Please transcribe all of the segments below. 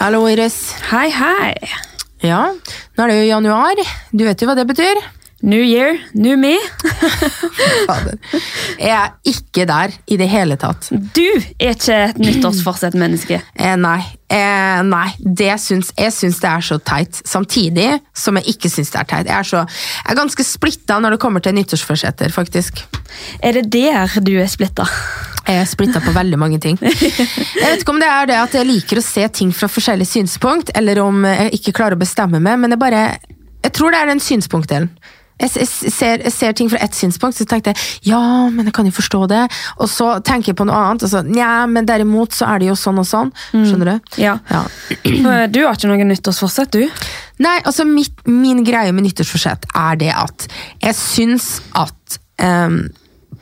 Hallo, Iris. Hei, hei. Ja, nå er det jo januar. Du vet jo hva det betyr? New year, new me. Fader. Jeg er ikke der i det hele tatt. Du er ikke et nyttårsforsett-menneske. Eh, nei. Eh, nei. Det syns, jeg syns det er så teit. Samtidig som jeg ikke syns det er teit. Jeg er, så, jeg er ganske splitta når det kommer til nyttårsforsetter, faktisk. Er det der du er splitta? Jeg er splitta på veldig mange ting. Jeg vet ikke om det er det at jeg liker å se ting fra forskjellige synspunkt, eller om jeg ikke klarer å bestemme meg, men jeg bare Jeg tror det er den synspunktdelen. Jeg, jeg, ser, jeg ser ting fra ett synspunkt, så tenkte jeg ja, men jeg kan jo forstå det. Og så tenker jeg på noe annet, og så nja, men derimot så er det jo sånn og sånn. Skjønner du? Ja. Ja. Du har ikke noe nyttårsforsett, du? Nei, altså mitt, min greie med nyttårsforsett er det at jeg syns at ehm,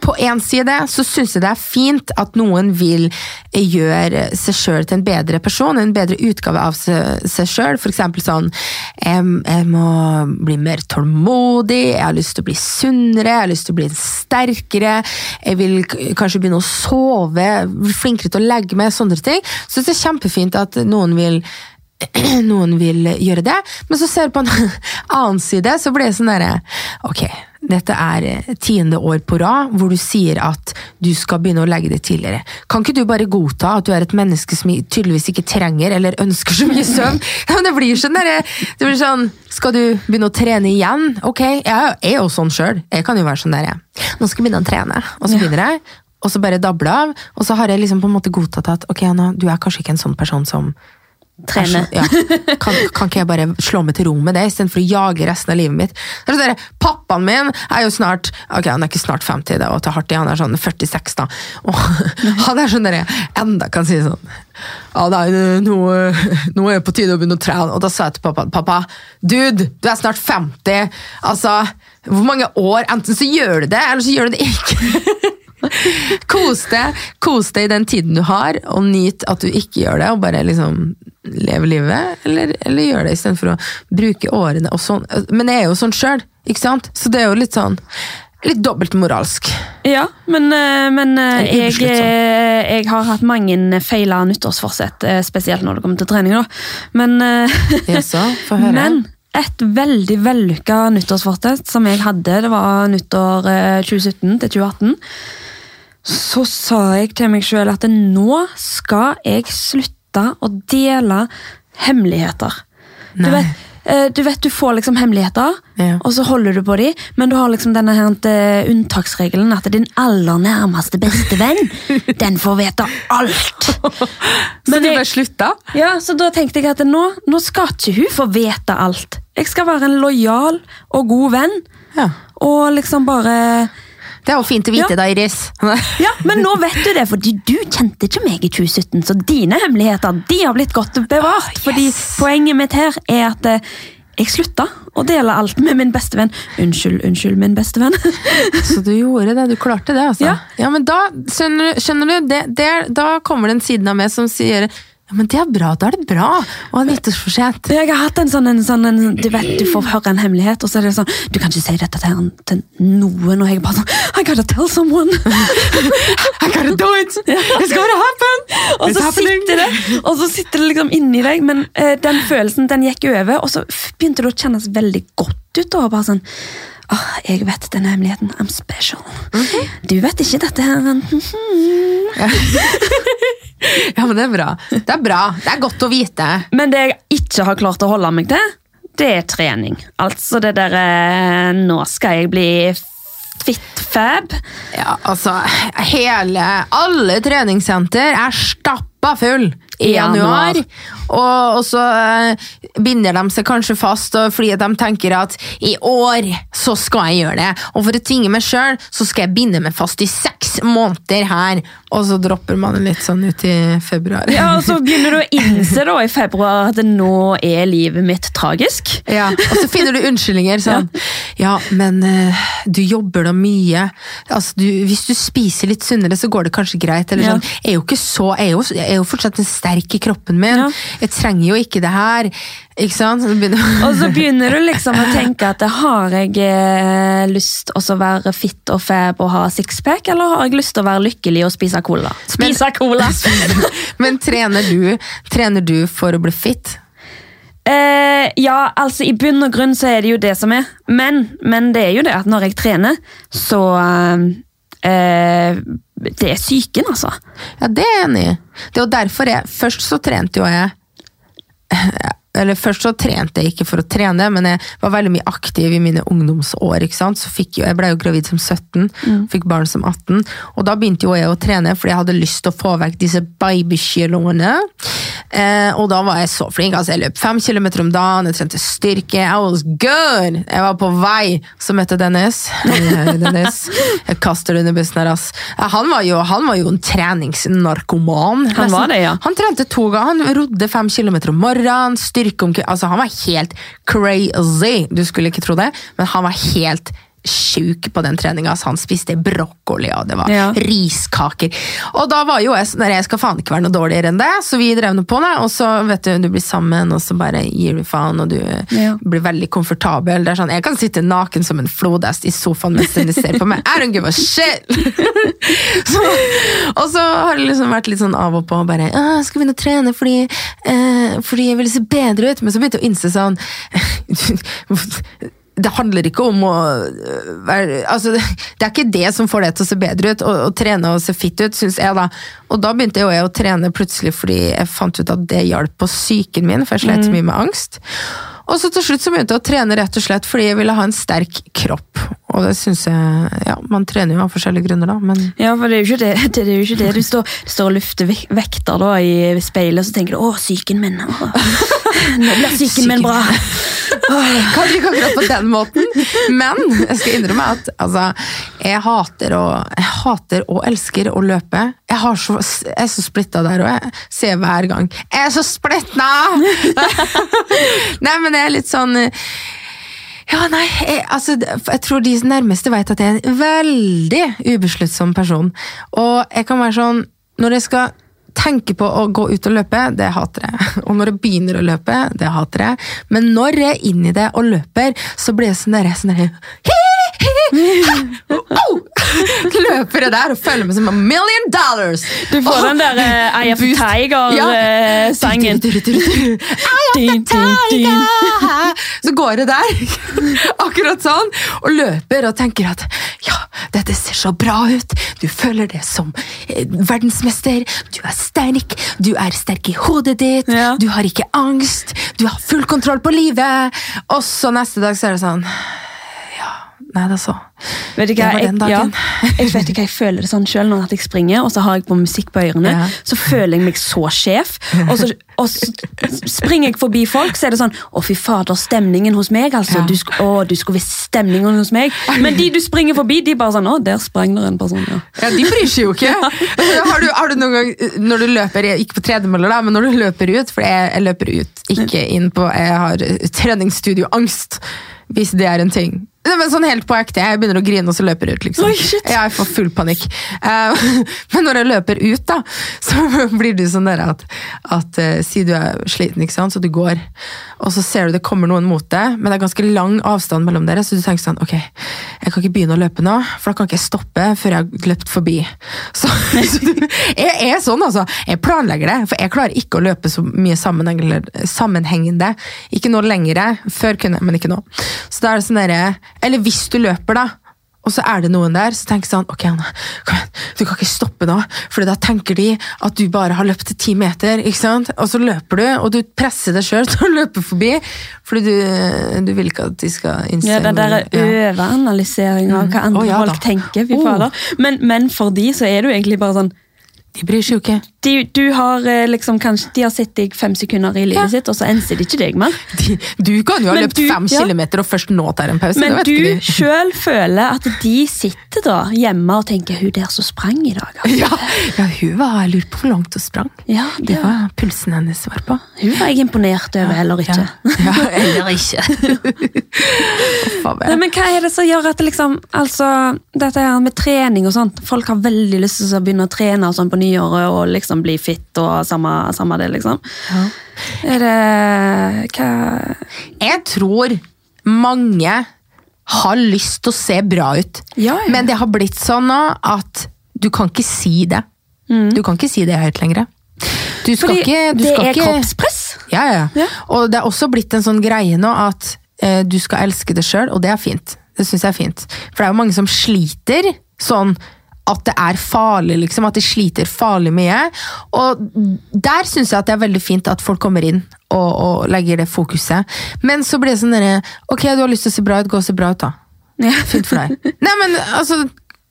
på en side så syns jeg det er fint at noen vil gjøre seg sjøl til en bedre person, en bedre utgave av seg sjøl. Eksempel sånn jeg, jeg må bli mer tålmodig, jeg har lyst til å bli sunnere, jeg har lyst til å bli sterkere, jeg vil kanskje begynne å sove, bli flinkere til å legge meg, sånne ting. Så det er kjempefint at noen vil noen vil gjøre det, men så ser du på en annen side, så blir det sånn derre Ok, dette er eh, tiende år på rad hvor du sier at du skal begynne å legge det tidligere. Kan ikke du bare godta at du er et menneske som tydeligvis ikke trenger eller ønsker så mye søvn? Det blir sånn Det blir sånn Skal du begynne å trene igjen? Ok, jeg er jo sånn sjøl. Jeg kan jo være sånn der, jeg. Nå skal jeg begynne å trene, og så begynner jeg. Og så bare dabler av, og så har jeg liksom på en måte godtatt at ok, Anna, du er kanskje ikke en sånn person som Trene. ja. kan, kan ikke jeg bare slå meg til ro med det, istedenfor å jage resten av livet mitt? Sånn der, pappaen min er jo snart Ok, han er ikke snart 50, det og ta hardt han er sånn 46, da. Og han er sånn der enda kan si sånn Ja, det er jo noe, nå er det på tide å begynne å trene. Og da sa jeg til pappa pappa, dude, du er snart 50. Altså, hvor mange år? Enten så gjør du det, eller så gjør du det ikke. Kos deg, kos deg i den tiden du har, og nyt at du ikke gjør det, og bare liksom leve livet, eller, eller gjøre det istedenfor å bruke årene og sånn. Men jeg er jo sånn sjøl, ikke sant? Så det er jo litt sånn Litt dobbeltmoralsk. Ja, men, eh, men eh, jeg, eh, jeg har hatt mange feila nyttårsforsett, spesielt når det kommer til trening. da. Men, Jaså, få høre. men et veldig vellykka nyttårsforsett som jeg hadde, det var nyttår eh, 2017 til 2018. Så sa jeg til meg sjøl at nå skal jeg slutte å dele hemmeligheter. Du vet, eh, du vet du får liksom hemmeligheter, Ja. og så holder du på dem, men du har liksom denne her, eh, unntaksregelen at din aller nærmeste bestevenn, den får vite alt. Så Men du bare slutta? Ja, så da tenkte jeg at nå, nå skal ikke hun få vite alt. Jeg skal være en lojal og god venn, Ja. og liksom bare Det er jo fint å vite, Ja. da, Iris. Ja, men nå vet du det, fordi du kjente ikke meg i 2017, så dine hemmeligheter de har blitt godt bevart. Ah, Fordi poenget mitt her er at eh, jeg slutta å dele alt med min bestevenn. Unnskyld, unnskyld, min bestevenn. Så du gjorde det, du klarte det, altså. Ja. men da, skjønner, du- skjønner du, det, det, da kommer den siden av meg som sier ja, men det er bra, da er det bra å ha nyttårsforsett. Jeg har hatt en sånn, en sånn en, du vet, du får høre en hemmelighet, og så er det sånn Du kan ikke si dette til, til noen, og jeg bare sånn I gotta tell someone! I gotta do it! It's gonna happen! Og så, sitter det, og så sitter det liksom inni deg, men eh, den følelsen den gikk over, og så begynte det å kjennes veldig godt ut. Og bare sånn Åh, jeg vet denne hemmeligheten. I'm special. Du vet ikke dette her. men, Ja, men det er bra. Det er bra. Det er godt å vite. Men det jeg ikke har klart å holde meg til, det er trening. Altså det derre Nå skal jeg bli fit fab. Ja, altså, hele, alle treningssenter er stappa full i januar. januar. Og, og så uh, binder de seg kanskje fast fordi de tenker at i år så skal jeg gjøre det. Og for å tvinge meg sjøl, så skal jeg binde meg fast i seks måneder her. Og så dropper man det litt sånn ut i februar. Ja, og så begynner du å innse da i februar at nå er livet mitt tragisk. Ja, og så finner du unnskyldninger sånn Ja, men uh, du jobber da mye. Altså, du, hvis du spiser litt sunnere, så går det kanskje greit. Eller Ja. sånn. Jeg er jo ikke så Jeg er jo, jeg jeg er jo fortsatt sterk i kroppen min. Ja. Jeg trenger jo ikke det her. Ikke sant? Så begynner- Og så begynner du liksom å tenke at har jeg lyst lyst å være fit og fab og ha sixpack, eller har jeg lyst til å være lykkelig og spise cola? Spise cola! Men trener du, trener du for å bli fit? Eh, ja, altså i bunn og grunn så er det jo det som er. Men, men det er jo det at når jeg trener, så eh, Det er psyken, altså. Ja, det er jeg enig i. Det er jo derfor jeg Først så trente jo jeg eller Først så trente jeg ikke for å trene, men jeg var veldig mye aktiv i mine ungdomsår. ikke sant? Så fikk jo, Jeg ble jo gravid som 17, fikk barn som 18. Og da begynte jo jeg å trene, fordi jeg hadde lyst til å få vekk disse babykiloene. Eh, og da var jeg så flink. altså Jeg løp fem kilometer om dagen, jeg trente styrke. I was good! Jeg var på vei. Så møtte Dennis. Dennis. Jeg kaster det under bussen her, ass. Han var jo, han var jo en treningsnarkoman. Han var det, ja. Han trente to ganger. Han rodde fem kilometer om morgenen. styrke om altså Han var helt crazy. Du skulle ikke tro det, men han var helt sjuk på den treninga. Altså, han spiste brokkoli, og det var Ja. riskaker. Og da var jo jeg sånn jeg skal faen ikke være noe dårligere enn det, så vi drev noe på det. Og så vet du, du blir sammen, og så bare gir du faen, og du Ja. blir veldig komfortabel. Det er sånn, Jeg kan sitte naken som en flodhest i sofaen mens de ser på meg. I don't give a shit! så, og så har det liksom vært litt sånn av og på. bare, «Åh, 'Skal begynne å trene fordi, eh, fordi jeg vil se bedre ut.' Men så begynte jeg å innse sånn det handler ikke om å øh, være altså, det, det er ikke det som får deg til å se bedre ut, å, trene og se fit ut, syns jeg, da. Og da begynte jo jeg å trene plutselig fordi jeg fant ut at det hjalp på psyken min, for jeg slet så mye med angst. Og så til slutt så begynte jeg å trene rett og slett fordi jeg ville ha en sterk kropp. Og det syns jeg Ja, man trener jo av forskjellige grunner, da, men Ja, for det er jo ikke det. det, er jo ikke det. Du, står, står og lufter vekter da i speilet, og så tenker du 'Å, psyken min'. Å, nå blir psyken min bra. Kanskje ikke akkurat på den måten, men jeg skal innrømme at altså, jeg, hater å, jeg hater og elsker å løpe. Jeg, har så, jeg er så splitta der, og jeg ser hver gang Jeg er så splitta! Nei, men jeg er litt sånn ja, nei, jeg, altså, jeg tror de nærmeste vet at jeg er en veldig ubesluttsom person. Og jeg kan være sånn Når jeg skal tenke på å gå ut og løpe, det hater jeg. Og når jeg begynner å løpe, det hater jeg. Men når jeg er inni det og løper, så blir jeg sånn der, sånn der Løper det der og føler med som a million dollars! Du får den der Eye of Boost. Tiger-sangen. I am the tiger! Så går det der, akkurat sånn, og løper og tenker at ja, dette ser så bra ut. Du føler det som eh, verdensmester. Du er sterk. Du er sterk i hodet ditt. Ja. Du har ikke angst. Du har full kontroll på livet. Og så neste dag så er det sånn Ja, nei, det er så. Vet du Det var jeg, den ja, dagen. jeg vet ikke, jeg føler det sånn selv når jeg springer, og så har jeg på musikk på ørene, Ja. så føler jeg meg så sjef, og så, og så springer jeg forbi folk, så er det sånn, å fy fader, stemningen hos meg, altså, Ja. du, å, du skulle visst stemningen hos meg, men de du springer forbi, de bare sånn, å, der sprang det en person, ja. Ja, De bryr seg jo ikke. Har du, har du noen gang, når du løper, ikke på tredemøller, da, men når du løper ut, for jeg, jeg løper ut, ikke inn på Jeg har treningsstudioangst, hvis det er en ting. Men sånn helt på ekte, Jeg begynner å grine og så løper jeg ut. liksom. Oi. Jeg får full panikk. Uh, men når jeg løper ut, da, så blir du sånn der at, at uh, Si du er sliten, ikke sant, så du går, og så ser du det kommer noen mot deg, men det er ganske lang avstand mellom dere, så du tenker sånn Ok, jeg kan ikke begynne å løpe nå, for da kan ikke jeg stoppe før jeg har løpt forbi. Så, så du, jeg er sånn, altså. Jeg planlegger det, for jeg klarer ikke å løpe så mye sammenhengende. sammenhengende. Ikke nå lenger, Før kunne jeg, men ikke nå. Så da er det sånn derre Eller hvis du løper, da. Og så er det noen der så tenker sånn, ok Anna, kom igjen, du kan ikke stoppe nå, for da tenker de at du bare har løpt ti meter, ikke sant? Og så løper du, og du presser deg sjøl til å løpe forbi, fordi du, du vil ikke at de skal innse Ja, det der er overanalysering av hva andre oh, ja folk tenker, fy Oh. Men, men for de så er det jo egentlig bare sånn, De bryr seg jo ikke. de, du har eh, liksom kanskje, de har sett deg fem sekunder i livet Ja. sitt, og så enser de ikke deg mer. De, du kan jo ha Men løpt du- fem ja. kilometer og først nå tar en pause. Men du sjøl føler at de sitter da hjemme og tenker 'hun der som sprang i dag'. altså. Ja, ja, hun var Jeg lurer på hvor langt hun sprang. Ja, Det det var, pulsen hennes var på. hun var jeg imponert over, eller ikke. Ja, ja eller ikke. Nei, men Hva er det som gjør at det liksom, altså, dette her med trening og sånt, folk har veldig lyst til å begynne å trene og sånn på nyåret og liksom bli fit og samme, samme det, liksom. Er det Hva Jeg tror mange har lyst til å se bra ut. Ja, ja. Men det har blitt sånn nå at du kan ikke si det. Du kan ikke si det høyt lenger. Du skal Mm. Fordi ikke, du det skal er ikke kroppspress. Ja, ja. Ja. Og det er også blitt en sånn greie nå at eh, du skal elske det sjøl, og det er fint. Det syns jeg er fint. For det er jo mange som sliter sånn at det er farlig, liksom. At de sliter farlig mye. Og der syns jeg at det er veldig fint at folk kommer inn og, og legger det fokuset. Men så blir det sånn derre Ok, du har lyst til å se bra ut, gå og se bra ut, da. Ja. Fint for deg. Nei, men altså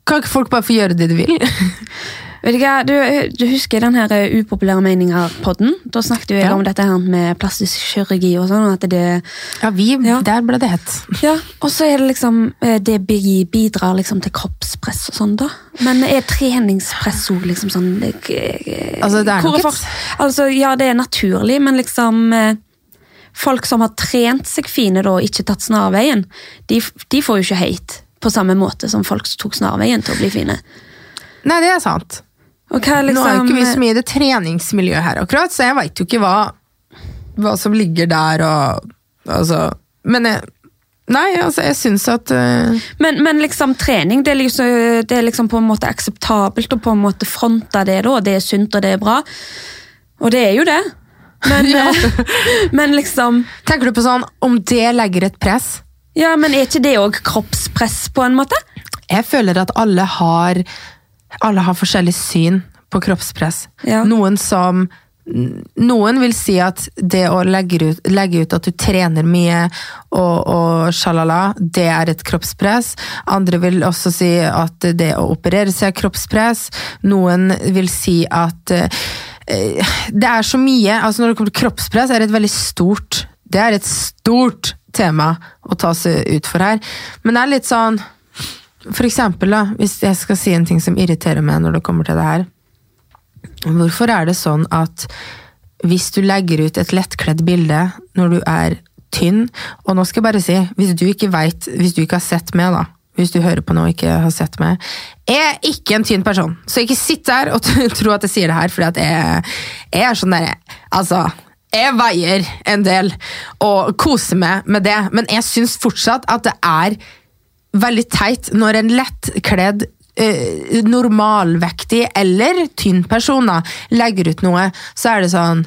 Kan ikke folk bare få gjøre det de vil? Vet du, hva, du, du husker den her eh, upopulære meninger-podden? Da snakket jeg Ja. om dette her med plastisk kirurgi og sånn. at det Ja, vi Ja. Der ble det hett. Ja, og så er det liksom eh, Det bidrar liksom til kroppspress og sånn, da. Men er treningspress òg liksom sånn eh, Altså, det er nok et- Altså, ja, det er naturlig, men liksom Folk som har trent seg fine da, og ikke tatt snarveien, de, de får jo ikke hate på samme måte som folk som tok snarveien til å bli fine. Nei, det er sant. Og liksom... Nå er jo liksom ikke vi så mye i det treningsmiljøet her, akkurat, så jeg veit jo ikke hva, hva som ligger der og Altså Men jeg, nei, altså, jeg syns at uh... Men, men liksom trening, det er, liksom, det er liksom på en måte akseptabelt å på en måte fronte det da, det er sunt og det er bra. Og det er jo det. Men, Ja. eh, men liksom Tenker du på sånn om det legger et press? Ja, men er ikke det òg kroppspress, på en måte? Jeg føler at alle har Alle har forskjellig syn på kroppspress. Ja. Noen som noen vil si at det å legge ut, legge ut at du trener mye og, og sjalala, det er et kroppspress. Andre vil også si at det å operere seg er kroppspress. Noen vil si at uh, det er så mye altså Når det kommer til kroppspress, er det et veldig stort Det er et stort tema å ta seg ut for her. Men det er litt sånn For eksempel, da, hvis jeg skal si en ting som irriterer meg når det kommer til det her. Hvorfor er det sånn at hvis du legger ut et lettkledd bilde når du er tynn, og nå skal jeg bare si, hvis du ikke veit hvis du ikke har sett meg da, hvis du hører på nå og ikke har sett meg, jeg er ikke en tynn person, så ikke sitt der og tro at jeg sier det her, at jeg, jeg er sånn der, altså, jeg veier en del og koser meg med det, men jeg synes fortsatt at det er veldig teit når en lettkledd eh, normalvektig eller tynn person da, legger ut noe, så er det sånn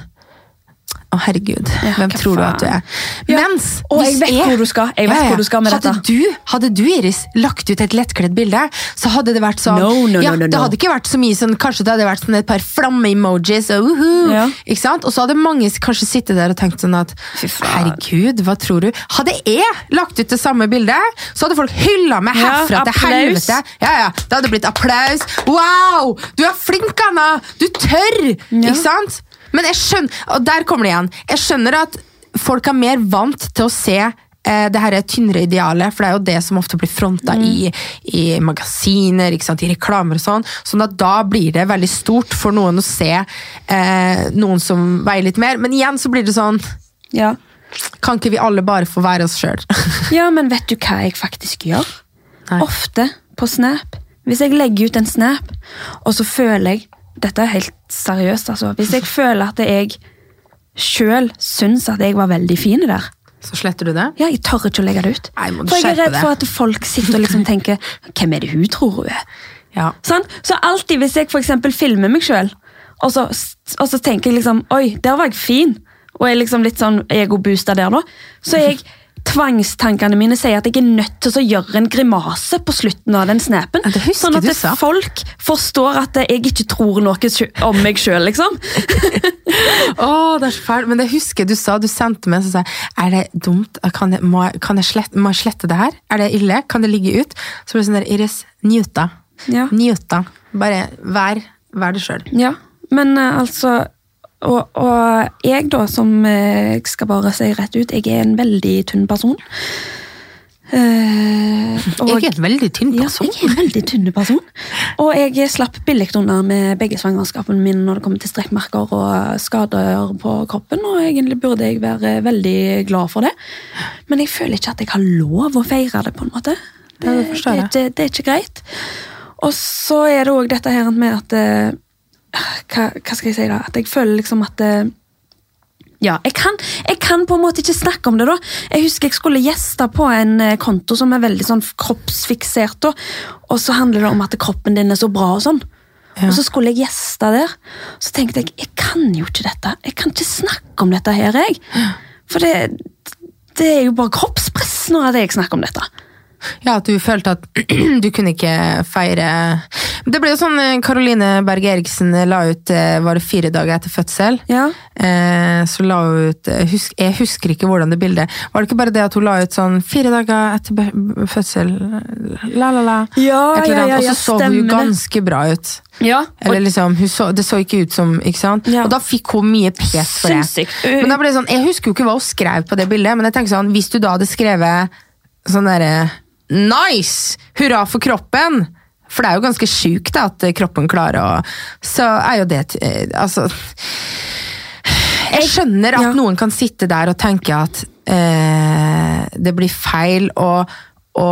å, herregud, Ja, hvem tror tror du at du er? Ja, Mens og jeg vet vet hvor du skal, jeg vet hvor du skal med hadde dette. Du, hadde du, Iris, lagt ut et lettkledd bilde, så hadde det vært sånn No, no, ja, no, no, Det hadde ikke vært så mye sånn Kanskje det hadde vært sånn et par flamme-emojis, og uhu, Ja. ikke sant? Og så hadde mange kanskje sittet der og tenkt sånn at herregud, hva tror du? Hadde jeg lagt ut det samme bildet, så hadde folk hylla meg Ja, herfra til helvete. Ja, ja, Det hadde blitt applaus. Wow! Du er flink, Anna! Du tør! Ja. Ikke sant? Men jeg skjønner, og der kommer det igjen. Jeg skjønner at folk er mer vant til å se eh, det her er tynnere idealet, for det er jo det som ofte blir fronta i, i magasiner, i reklamer og sånn. Sånn at da blir det veldig stort for noen å se eh, noen som veier litt mer. Men igjen så blir det sånn Ja. Kan ikke vi alle bare få være oss sjøl? ja, men vet du hva jeg faktisk gjør? Nei. Ofte på Snap. Hvis jeg legger ut en Snap, og så føler jeg Dette er helt seriøst, altså. Hvis jeg føler at jeg sjøl syns at jeg var veldig fin der, så sletter du det? ja, jeg tør ikke å legge det ut. Nei, må du For jeg er redd for at folk sitter og liksom tenker Hvem er det hun tror hun er? Ja. Sånn? Så alltid hvis jeg for eksempel filmer meg sjøl, og, så- og så tenker jeg liksom Oi, der var jeg fin. Og er liksom litt sånn egoboosta der, da. Så er jeg Tvangstankene mine sier at jeg er nødt til å gjøre en grimase på slutten av den snapen. Ja, sånn at folk forstår at jeg ikke tror noe om meg sjøl, liksom. oh, det er så fælt. Men det husker du sa, du sendte meg, så sa er det dumt? Kan jeg, må, kan jeg slette, må jeg slette det her? Er det ille? Kan det ligge ut? Så ble det sånn der, Iris, njuta. Ja. Njuta. Bare vær, vær det sjøl. Ja, men eh, altså og, og jeg, da, som eh, jeg skal bare si rett ut, jeg er en veldig tynn person. Uh, og- Jeg er en veldig tynn Ja, jeg er en veldig tynn person. Og jeg slapp billig unna med begge svangerskapene mine når det kommer til strekkmerker og skader på kroppen, og egentlig burde jeg være veldig glad for det. Men jeg føler ikke at jeg har lov å feire det, på en måte. Det, det, det, det er ikke greit. Og så er det òg dette her med at eh, hva, hva skal jeg si da? At jeg føler liksom at det, ja, jeg kan, jeg kan på en måte ikke snakke om det. da. Jeg husker jeg skulle gjeste på en eh, konto som er veldig sånn kroppsfiksert. da. Og så handler det om at kroppen din er så bra. Og sånn. Og så skulle jeg gjeste der. Så tenkte jeg jeg kan jo ikke dette. Jeg kan ikke snakke om dette her. jeg. For det, det er jo bare kroppspress når jeg snakker om dette. Ja, at du følte at du kunne ikke feire Det ble jo sånn Karoline Caroline Berg Eriksen la ut eh, Var det fire dager etter fødsel? Ja. Eh, så la hun ut eh, husk, Jeg husker ikke hvordan det bildet Var det ikke bare det at hun la ut sånn fire dager etter fødsel? La, la, la. Ja, Et eller ja, annet, ja, Og ja, så så hun jo ganske bra ut. Ja, Eller liksom, så, Det så ikke ut som ikke sant? Ja. Og da fikk hun mye pes for det. Sinnssykt. Men da ble det sånn, Jeg husker jo ikke hva hun skrev på det bildet, men jeg tenker sånn, hvis du da hadde skrevet sånn derre Nice! Hurra for kroppen! For det er jo ganske sjukt at kroppen klarer å Så er jo det eh, Altså Jeg skjønner at Ja. noen kan sitte der og tenke at eh, det blir feil å, å,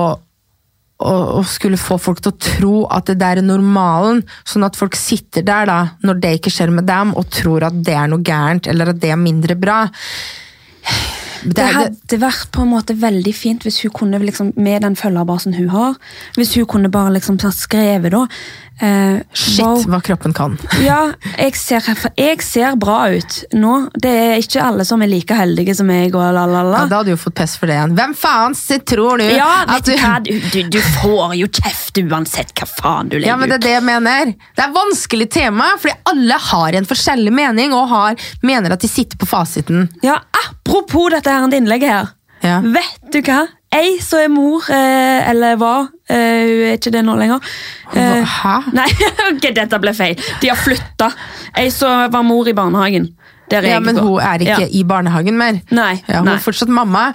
å, å skulle få folk til å tro at det der er normalen, sånn at folk sitter der da, når det ikke skjer med dem, og tror at det er noe gærent, eller at det er mindre bra. Det, hadde vært på en måte veldig fint hvis hun kunne, liksom, med den følgerbasen hun har, hvis hun kunne bare liksom skrevet da eh, shit, wow, hva kroppen kan. Ja, jeg ser, jeg ser bra ut nå. Det er ikke alle som er like heldige som meg. og la la la. Ja, da hadde du jo fått pest for det igjen. Hvem faen tror du Ja, vet du hva? Du, du, du får jo kjeft uansett hva faen du legger ut. Ja, men det er det jeg mener. Det er vanskelig tema, fordi alle har en forskjellig mening, og har, mener at de sitter på fasiten. Ja, Apropos dette her innlegget her. Ja. Vet du hva? Ei som er mor, eh, eller var, eh, hun er ikke det nå lenger. Eh, Hæ? Nei, ok, dette ble feil. De har flytta. Ei som var mor i barnehagen. Ja, men hun er ikke Ja. i barnehagen mer. Nei, Ja, hun nei. er fortsatt mamma.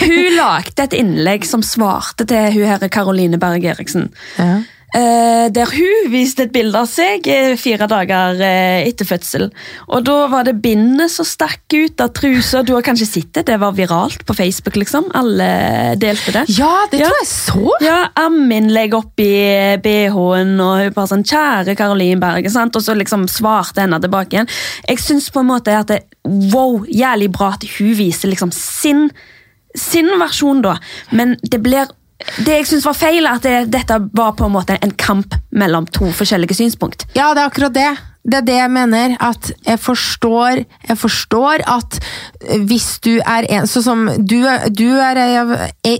Hun lagde et innlegg som svarte til hun her Karoline Berg Eriksen. Ja. Eh, der hun viste et bilde av seg eh, fire dager eh, etter fødsel. Og da var det bindet som stakk ut av trusa. Du har kanskje sett det? Det var viralt på Facebook. liksom. Alle delte det. Ja, det Ja. tror jeg så! Ja, Ammin legger opp i BH-en, og hun bare sånn 'Kjære Caroline Berge', sant? og så liksom svarte henne tilbake igjen. Jeg syns på en måte at det wow, jævlig bra at hun viser liksom sin, sin versjon, da. Men det blir det jeg synes var feil, er at det, dette var på en måte en kamp mellom to forskjellige synspunkt. Ja, det er akkurat det. Det er det jeg mener. At jeg forstår, jeg forstår at hvis du er en Sånn som du, du er ei av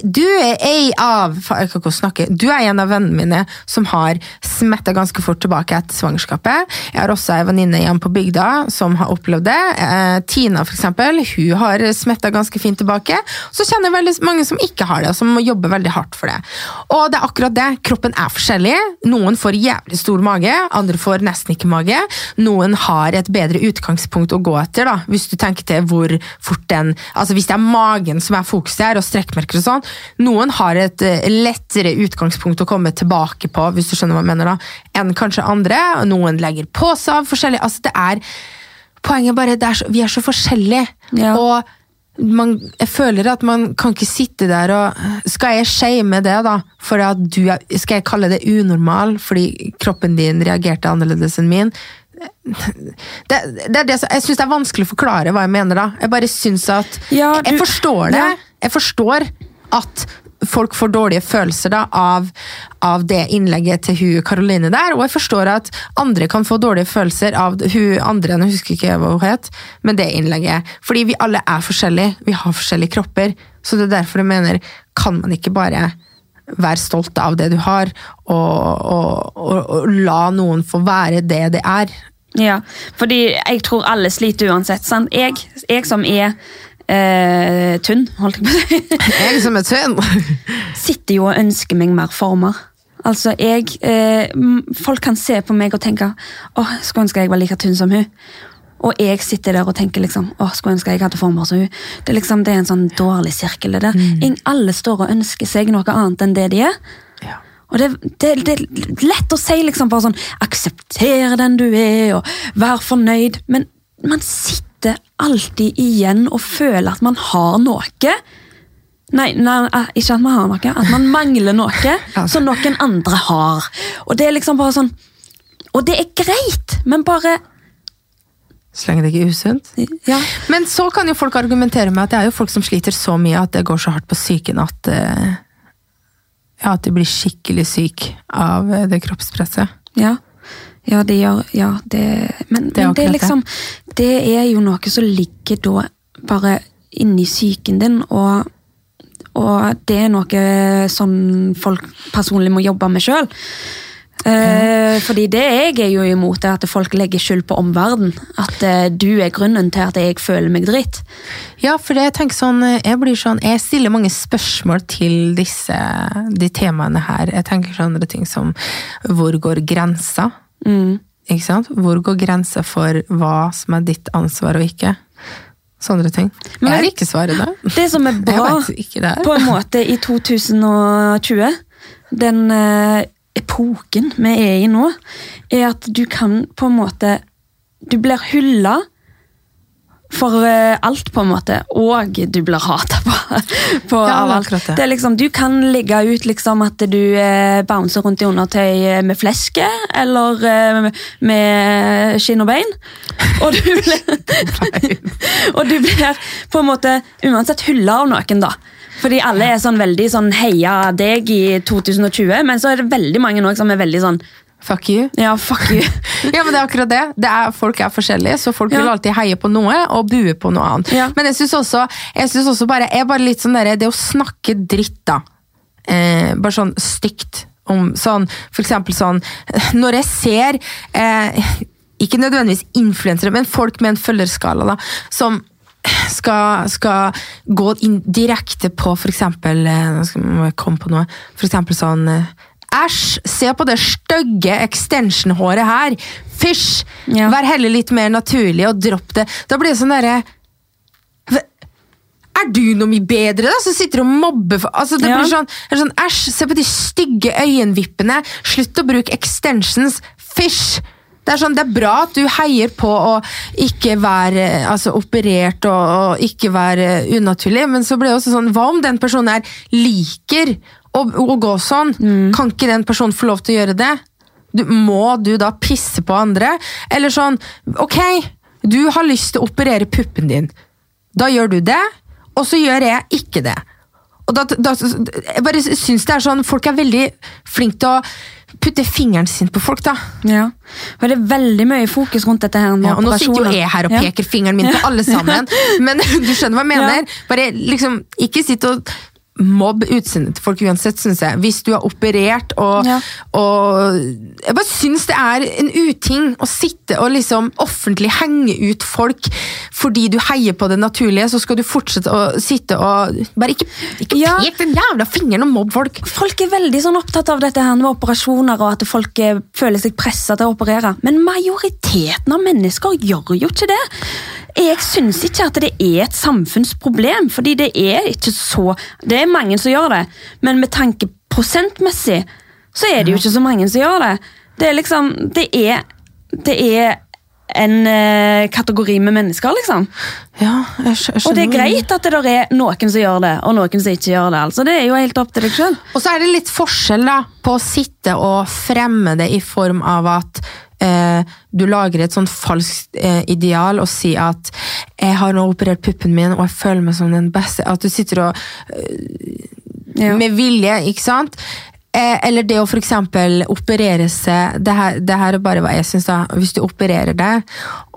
Du er ei av Jeg kan ikke snakke. Du er en av vennene mine som har smetta ganske fort tilbake etter svangerskapet. Jeg har også ei venninne igjen på bygda som har opplevd det. Eh, Tina, for eksempel, hun har smetta ganske fint tilbake. Så kjenner jeg veldig mange som ikke har det, og som jobbe veldig hardt for det. Og det er akkurat det. Kroppen er forskjellig. Noen får jævlig stor mage, andre får nesten ikke mage. Noen har et bedre utgangspunkt å gå etter, da, hvis du tenker til hvor fort den Altså hvis det er magen som er fokuset her, og strekkmerker og sånn. Noen har et eh, lettere utgangspunkt å komme tilbake på, hvis du skjønner hva jeg mener, da, enn kanskje andre. og Noen legger på seg av forskjellig. Altså det er Poenget bare er så, Vi er så forskjellige. Ja. Og man, jeg føler at man kan ikke sitte der og Skal jeg shame det, da? For at du er, skal jeg kalle det unormal fordi kroppen din reagerte annerledes enn min? Det, det det, jeg syns det er vanskelig å forklare hva jeg mener da. Jeg bare syns at Ja, Jeg forstår det. Ja. Jeg forstår at folk får dårlige følelser da, av, av det innlegget til hun Karoline der, og jeg forstår at andre kan få dårlige følelser av hun andre, jeg husker ikke hva hun het, men det innlegget. Fordi vi alle er forskjellige, vi har forskjellige kropper, så det er derfor jeg mener, kan man ikke bare være stolt av det du har, og, og, og, og la noen få være det det er. Ja, fordi jeg tror alle sliter uansett. Sant? Jeg, jeg som er eh, tynn, holdt jeg på å si, Jeg som er tynn! sitter jo og ønsker meg mer former. Altså, jeg, eh, Folk kan se på meg og tenke åh, skulle ønske jeg var like tynn som hun. Og jeg sitter der og tenker liksom, åh, skulle ønske jeg hadde former som hun. Det er liksom, det er en sånn dårlig sirkel. det der. Mm. Alle står og ønsker seg noe annet enn det de er. Og det, det, det er lett å si liksom bare sånn Akseptere den du er, og vær fornøyd. Men man sitter alltid igjen og føler at man har noe. Nei, nei, eh, ikke at man har noe. At man mangler noe som noen andre har. Og det er liksom bare sånn Og det er greit, men bare Så lenge det ikke er usunt. Ja. Men så kan jo folk argumentere med at det er jo folk som sliter så mye at det går så hardt på psyken at eh, ja, at de blir skikkelig syk av eh, det kroppspresset. Ja. Ja, det gjør Ja, det Men Det er men det er liksom Det er jo noe som ligger da bare inni psyken din, og, og det er noe sånn folk personlig må jobbe med sjøl. Eh, fordi det jeg er jo imot, er at folk legger skyld på omverdenen. At eh, du er grunnen til at jeg føler meg dritt. Ja, for det, jeg tenker sånn, jeg blir sånn, jeg stiller mange spørsmål til disse, de temaene her. Jeg tenker sånne ting som, hvor går grensa? Ikke sant? Hvor går grensa for hva som er ditt ansvar og ikke? Sånne ting. Men jeg har ikke svaret det. Det som er bra på en måte i 2020, den eh, epoken vi er i nå, er at du kan på en måte Du blir hylla for eh, alt, på en måte, og du blir hata på, på Ja, av alt. det. Det er liksom, du kan legge ut liksom at du eh, bouncer rundt i undertøy eh, med fleske, eller eh, med skinn og bein. Og du blir, og du blir på en måte uansett hylla av noen, da. Fordi alle er sånn veldig sånn heia deg i 2020, men så er det veldig mange nå som er veldig sånn Fuck you. ja, fuck you. Ja, men det er akkurat det. det er, folk er forskjellige, så folk vil alltid heie på noe og bue på noe annet. Ja. Men jeg synes også, jeg synes også bare, jeg er bare litt sånn der, det å snakke dritt da, eh, bare sånn stygt, om sånn, for eksempel sånn, når jeg ser, eh, ikke nødvendigvis influensere, men folk med en følgerskala da, som skal, skal gå inn direkte på eksempel, eh, nå skal må jeg komme på noe, eksempel sånn, eh, Æsj, se på det stygge extension-håret her. Fysj! Ja. Vær heller litt mer naturlig og dropp det. Da blir det sånn derre Er du noe mye bedre, da? Som sitter og mobber for altså, det Ja. blir sånn, sånn Æsj, se på de stygge øyenvippene. Slutt å bruke extensions. Fysj! Det er, sånn, det er bra at du heier på å ikke være altså, operert og, og ikke være unaturlig, men så blir det også sånn Hva om den personen her liker å, å gå sånn? Kan ikke den personen få lov til å gjøre det? Du, må du da pisse på andre? Eller sånn Ok, du har lyst til å operere puppen din. Da gjør du det, og så gjør jeg ikke det. Og da, da, jeg bare syns det er sånn Folk er veldig flinke til å putte fingeren sin på folk, da. Ja. Og det er veldig mye fokus rundt dette her Ja, og nå sitter jo jeg her og Ja. peker fingeren min på alle sammen, men du skjønner hva jeg mener. Bare liksom, ikke sitt og mobb utseendet til folk uansett, syns jeg. Hvis du er operert og, Ja. og Jeg bare syns det er en uting å sitte og liksom offentlig henge ut folk fordi du heier på det naturlige, så skal du fortsette å sitte og Bare ikke, ikke Ja. pek den jævla fingeren og mobb folk. Folk er veldig sånn opptatt av dette her med operasjoner og at folk eh, føler seg pressa til å operere. Men majoriteten av mennesker gjør jo ikke det. Jeg syns ikke at det er et samfunnsproblem, fordi det er ikke så Det er mange som gjør det, men med tanke prosentmessig så er det jo ikke så mange som gjør det. Det er liksom Det er, det er en eh, kategori med mennesker, liksom. Ja, jeg skj- jeg Og det er greit at det der er noen som gjør det, og noen som ikke gjør det. altså. Det er jo helt opp til deg sjøl. Og så er det litt forskjell da, på å sitte og fremme det i form av at eh, du lager et sånn falskt eh, ideal og si at jeg har nå operert puppen min og jeg føler meg som den beste. At du sitter og Ja. med vilje, ikke sant? Eh, eller det å eksempel operere seg det her, det her er bare hva jeg synes da Hvis du opererer deg,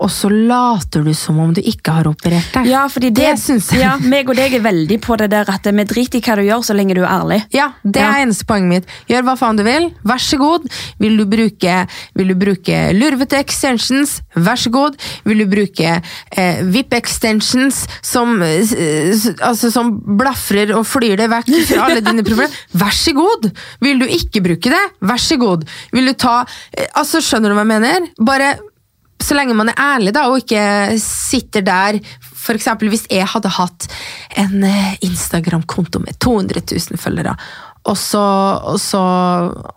og så later du som om du ikke har operert deg. Ja, fordi det, Det synes jeg. Ja, meg og deg er veldig på det der at vi driter i hva du gjør, så lenge du er ærlig. Ja, det Ja. er eneste poenget mitt. Gjør hva faen du vil, vær så god. Vil du bruke, vil du bruke lurvete extensions, vær så god. Vil du bruke eh, VIP-extensions som, eh, altså, som blafrer og flyr deg vekk fra alle dine problemer, vær så god. Vil du ikke bruke det, vær så god. Vil du ta eh, Altså, skjønner du hva jeg mener? Bare så lenge man er ærlig da, og ikke sitter der eksempel hvis jeg hadde hatt en eh, Instagram-konto med 200 000 følgere, og så, og, så,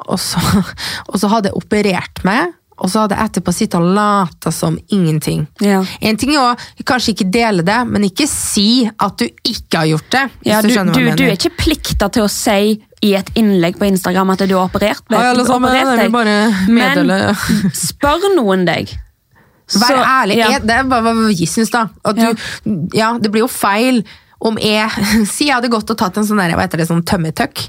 og, så, og så hadde jeg operert meg, og så hadde jeg etterpå sittet og lata som ingenting. Ja. En ting er å kanskje ikke dele det, men ikke si at du ikke har gjort det. Ja, du, du, du er ikke plikta til å si i et innlegg på Instagram at du har operert, ble, alle sammen, operert jeg vil bare meddele Men spør noen deg. Vær så- ærlig. ja. Jeg, det er bare hva vi syns, da. Du, ja. det blir jo feil om jeg Si jeg hadde gått og tatt en sånn der, hva heter det, sånn tømmertøkk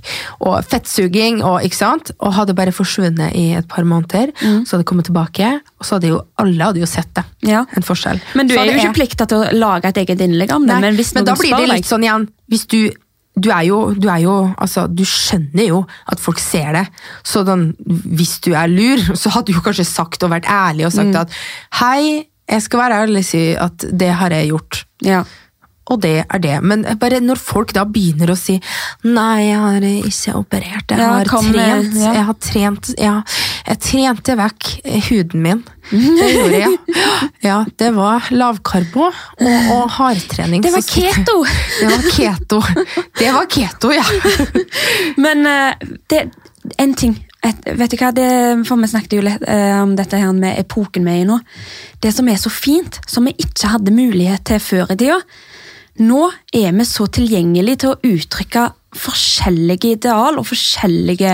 og fettsuging og ikke sant, og hadde bare forsvunnet i et par måneder, Mm. så hadde jeg kommet tilbake, og så hadde jo alle hadde jo sett det. Ja. En forskjell. Men du er jo jo jeg- ikke plikta til å lage et eget innlegg om det. Nei, men men da blir det litt sånn igjen Hvis du du er, jo, du er jo altså, Du skjønner jo at folk ser det. Så den, hvis du er lur, så hadde du jo kanskje sagt og vært ærlig og Mm. sagt at hei, jeg skal være ærlig og si at det har jeg gjort. ja. Og det er det. Men bare når folk da begynner å si nei, jeg har ikke operert, jeg Ja, har kom med- trent, ja. jeg har trent, ja, jeg trente vekk huden min. Det gjorde jeg. Ja, det var lavkarbo og, og hardtrening. Det var keto! Det var keto. Det var keto, ja. Men eh, det, en ting et, Vet du hva, det, for Vi snakket jo litt eh, om dette her med epoken vi er i nå. Det som er så fint, som vi ikke hadde mulighet til før i tida Nå er vi så tilgjengelige til å uttrykke forskjellige ideal og forskjellige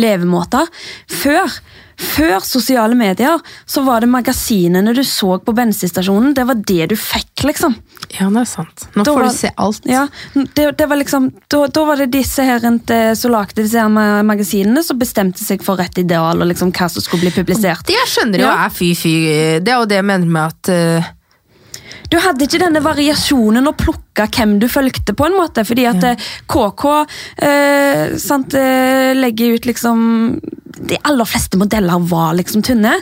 levemåter. Før før sosiale medier så var det magasinene du så på bensinstasjonen. Det var det du fikk, liksom. Ja, det er sant. Nå Da får var- du se alt. Ja, det, det var liksom, da, da var det disse her eh, som lagde disse her magasinene, som bestemte seg for rett ideal og liksom hva som skulle bli publisert. Det jeg skjønner jo Ja. er fy-fy. Det er jo det jeg mener med at eh, Du hadde ikke denne variasjonen å plukke hvem du fulgte, på en måte, fordi at ja. KK eh, sant, eh, legger ut liksom De aller fleste modeller var liksom tynne.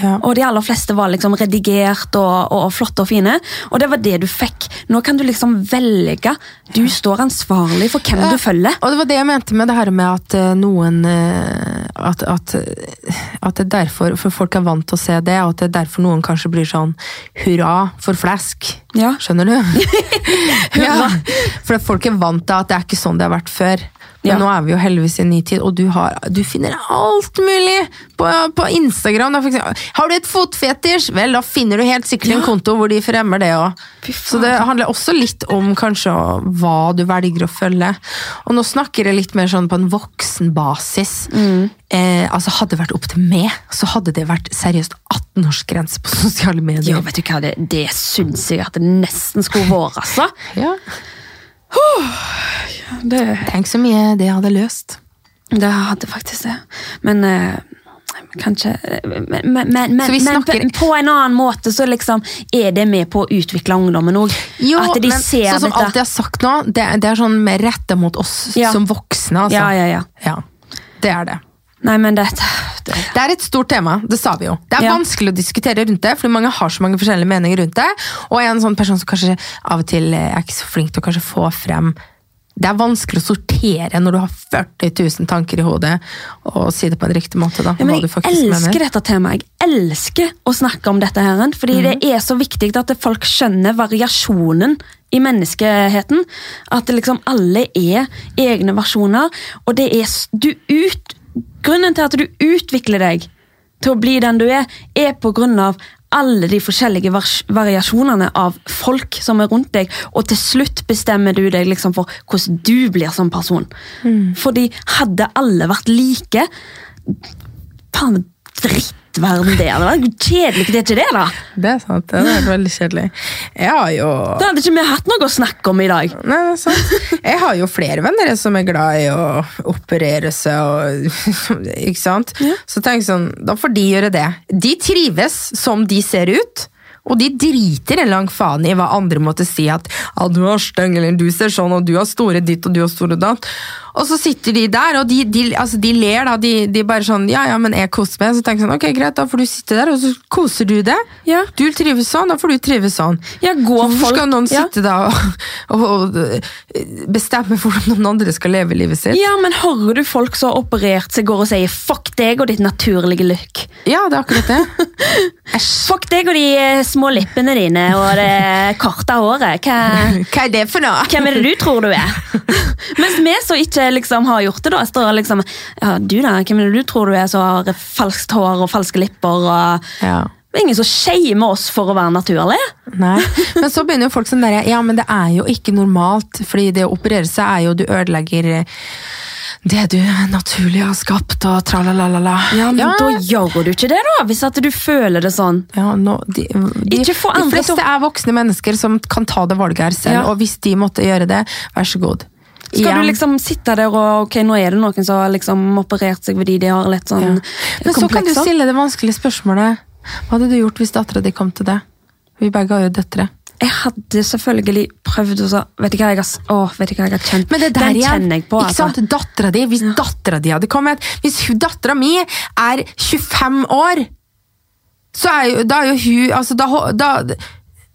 Ja. Og de aller fleste var liksom redigert og, og flotte og fine. Og det var det du fikk. Nå kan du liksom velge. Du står ansvarlig for hvem du følger. Og det var det jeg mente med det her med at eh, noen eh, at, at, at det er derfor For folk er vant til å se det, og at det er derfor noen kanskje blir sånn hurra for flesk. Ja. Skjønner du? ja. For folk er vant til at det er ikke sånn det har vært før. Men Ja. nå er vi jo heldigvis i en ny tid, og du, har, du finner alt mulig på, på Instagram. Eksempel. har du et fotfetisj? Vel, da finner du helt sikkert en konto hvor de fremmer det òg. Så det handler også litt om kanskje hva du velger å følge. Og nå snakker jeg litt mer sånn på en voksenbasis. Eh, altså Hadde det vært opp til meg, så hadde det vært seriøst 18-årsgrense på sosiale medier. Ja, vet du hva, det, det syns jeg at det nesten skulle vært, altså. Ja. Det, Tenk så mye det hadde løst. det hadde faktisk det. Men eh, kanskje Men, men, men, men på, en annen måte så liksom er det med på å utvikle ungdommen òg. At de men ser sånn som dette. alt jeg har sagt nå, det, det er sånn mer retta mot oss Ja. som voksne. Altså. Ja, ja, ja. Ja, det er det. Nei, men dette det, Det er et stort tema, det sa vi jo. Det er Ja. vanskelig å diskutere rundt det, fordi mange har så mange forskjellige meninger rundt det. Og jeg er en sånn person som kanskje av og til er ikke så flink til å kanskje få frem Det er vanskelig å sortere når du har 40 000 tanker i hodet, og si det på en riktig måte. da, Ja, jeg elsker mener. dette temaet. Jeg elsker å snakke om dette, her, fordi det Mhm. er så viktig at folk skjønner variasjonen i menneskeheten. At liksom alle er egne versjoner. Og det er du ut, Grunnen til at du utvikler deg til å bli den du er, er av alle de forskjellige variasjonene av folk som er rundt deg, og til slutt bestemmer du deg liksom for hvordan du blir som person. Mm. Fordi hadde alle vært like Faen, drittverden det er. Det var kjedelig, det er ikke det, da? Det er sant, det er veldig kjedelig. Jeg har jo Da hadde ikke vi hatt noe å snakke om i dag. Nei, det er sant. Jeg har jo flere venner som er glad i å operere seg og Ikke sant? Så tenk sånn, da får de gjøre det. De trives som de ser ut. Og de driter en lang faen i hva andre måtte si at ah, 'du er stygg', eller 'du ser sånn', og 'du har store ditt og du har store datt'. Og så sitter de der, og de, de, altså de ler, da. De, de bare sånn 'ja ja, men jeg koser meg'. Så tenker jeg sånn, ok, greit, da får du sitte der, og så koser du det. Ja. Du trives sånn, da får du trives sånn. Ja, gå, Så Hvorfor folk- skal noen ja. sitte da og, og, og bestemme hvordan noen andre skal leve livet sitt? Ja, men hører du folk som har operert seg, går og sier 'fuck deg og ditt naturlige look'? Ja, det er akkurat det. Fuck deg og de eh, små lippene dine og det korte håret. Hva, Hva er det for noe? hvem er det du tror du er? Mens vi så ikke liksom har gjort det, da, står liksom Ja, du da, hvem er det du tror du er som har falskt hår og falske lipper? og... Ja. Det er ingen som shamer oss for å være naturlig. Nei. Men så begynner jo folk sånn der, ja, men det er jo ikke normalt, fordi det å operere seg er jo, du ødelegger det du naturlig har skapt, og tralalala. Ja, men da gjør du ikke det, da, hvis at du føler det sånn. Ja, nå, de, de, de fleste er voksne mennesker som kan ta det valget her selv, Ja. og hvis de måtte gjøre det, vær så god. Skal ja. du liksom sitte der og ok, nå er det noen som har liksom operert seg fordi de har litt ja. sånn Men så kan du stille det vanskelige spørsmålet. Hva hadde du gjort hvis dattera di kom til det? Vi begge har jo døtre. Jeg hadde selvfølgelig prøvd å Vet du hva jeg har, s- vet du hva jeg har kjent? Men det der Den igjen, kjenner jeg på. ikke Altså. sant? Dattera di, hvis dattera di hadde kommet Hvis dattera mi er 25 år, så er jo, da er jo hun altså da, da,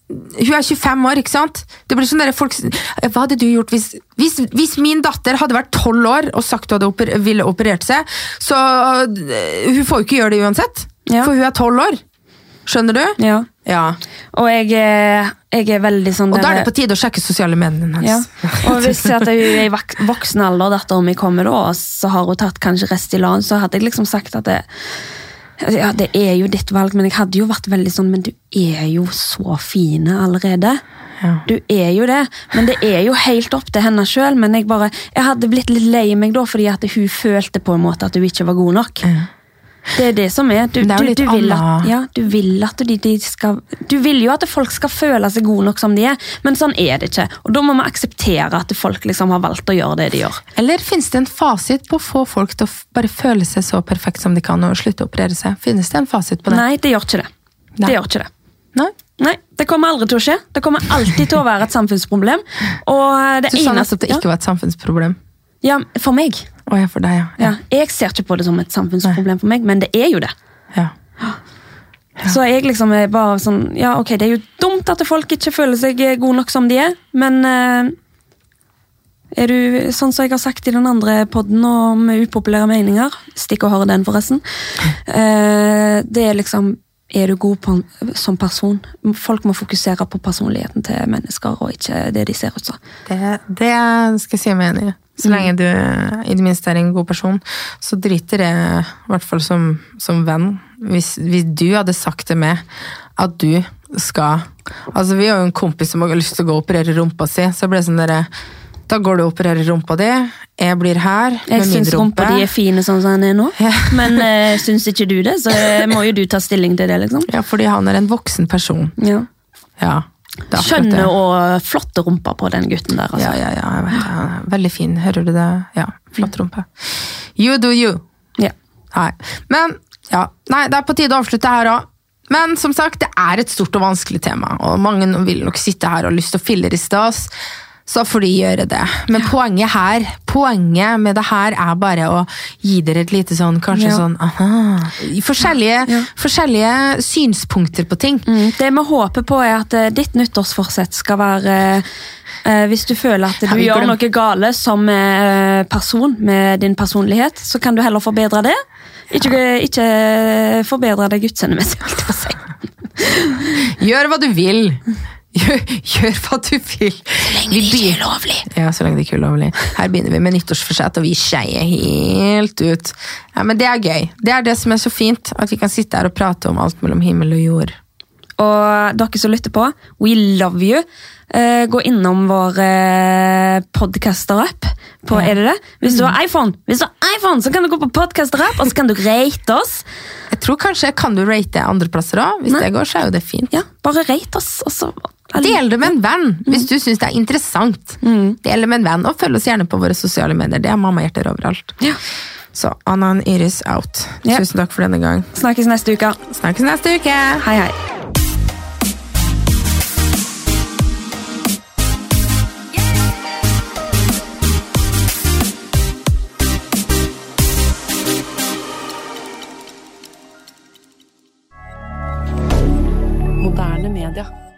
Hun er 25 år, ikke sant? Det blir sånn der folk, Hva hadde du gjort hvis, hvis, hvis min datter hadde vært 12 år og sagt hun oper, ville operert seg, så øh, Hun får jo ikke gjøre det uansett, Ja. for hun er 12 år. Skjønner du? Ja. Ja. Og jeg, jeg er veldig sånn Og da er det på tide å sjekke sosiale mediene hennes. Ja. Og hvis at hun er i voksen alder, dattera mi kommer da, og så har hun tatt kanskje Restylane, så hadde jeg liksom sagt at det, ja, det er jo ditt valg, men jeg hadde jo vært veldig sånn, men du er jo så fine allerede. Ja. Du er jo det, men det er jo helt opp til henne sjøl. Men jeg bare, jeg hadde blitt litt lei meg da, fordi at hun følte på en måte at hun ikke var god nok. Ja. Det er det som er. Du, det er jo du, litt du, vil at, ja, du vil at de, de skal Du vil jo at folk skal føle seg gode nok som de er, men sånn er det ikke. Og da må vi akseptere at folk liksom har valgt å gjøre det de gjør. Eller finnes det en fasit på å få folk til å bare føle seg så perfekt som de kan og slutte å operere seg? Finnes det en fasit på det? Nei, det gjør ikke det. Nei. Det gjør ikke det. Nei? Nei, Det kommer aldri til å skje. Det kommer alltid til å være et samfunnsproblem. Og det Du sa nettopp det ikke var et samfunnsproblem. ja, ja, For meg. Å ja, for deg, ja. Ja, jeg ser ikke på det som et samfunnsproblem for meg, men det er jo det. ja. Så jeg liksom er bare sånn Ja, ok, det er jo dumt at folk ikke føler seg gode nok som de er, men uh, er du, sånn som jeg har sagt i den andre podden om upopulære meninger Stikk og hør den, forresten. Uh, det er liksom Er du god på, som person? Folk må fokusere på personligheten til mennesker, og ikke det de ser ut som. Det, det skal jeg si meg enig i. Så lenge du i det minste er en god person, så driter jeg, i hvert fall som, som venn, hvis, hvis du hadde sagt det med at du skal Altså, vi har jo en kompis som har lyst til å gå og operere rumpa si, så ble det sånn derre Da går du og opererer rumpa di, jeg blir her Jeg med min syns rumpa di er fine sånn som den er nå, Ja. men uh, syns ikke du det, så må jo du ta stilling til det, liksom. Ja, fordi han er en voksen person. Ja. Ja. Skjønne og flotte rumpa på den gutten der. Ja, altså. ja, ja, jeg vet ja. Veldig fin. Hører du det? Ja, flott rumpe. You do you. Ja. Nei. Men, ja. Nei, det er på tide å avslutte her òg. Men som sagt, det er et stort og vanskelig tema, og mange vil nok sitte her og ha lyst til å filleriste oss. Så får de gjøre det. Men poenget her, poenget med det her er bare å gi dere et lite sånn, kanskje Ja. sånn aha, forskjellige, forskjellige synspunkter på ting. Mm, Det vi håper på, er at eh, ditt nyttårsforsett skal være eh, Hvis du føler at du gjør glem- noe gale som eh, person med din personlighet, så kan du heller forbedre det. Ikke, ikke forbedre det å si. Gjør hva du vil. Gjør, gjør hva du vil. Så lenge det ikke er ulovlig. Ja, så lenge det ikke er ulovlig. Her begynner vi med nyttårsforsett, og vi skeier helt ut. Ja, Men det er gøy. Det er det som er så fint, at vi kan sitte her og prate om alt mellom himmel og jord. Og dere som lytter på, we love you. Eh, gå innom vår eh, podcaster-app. På, Ja. Er det det? Hvis du har iPhone, Hvis du har iPhone, så kan du gå på podcaster-app, og så kan du rate oss. Jeg tror kanskje kan du rate andreplasser òg. Hvis Nei. det går, så er jo det fint. Ja, Bare rate oss, og så Del det med en venn hvis du syns det er interessant. Del det med en venn, og følg oss gjerne på våre sosiale medier. Det er mammahjerter overalt. Ja. Så Anna and Iris out. Ja. Tusen takk for denne gang. Snakkes neste uke. Snakkes neste uke! Hei, hei. Moderne media.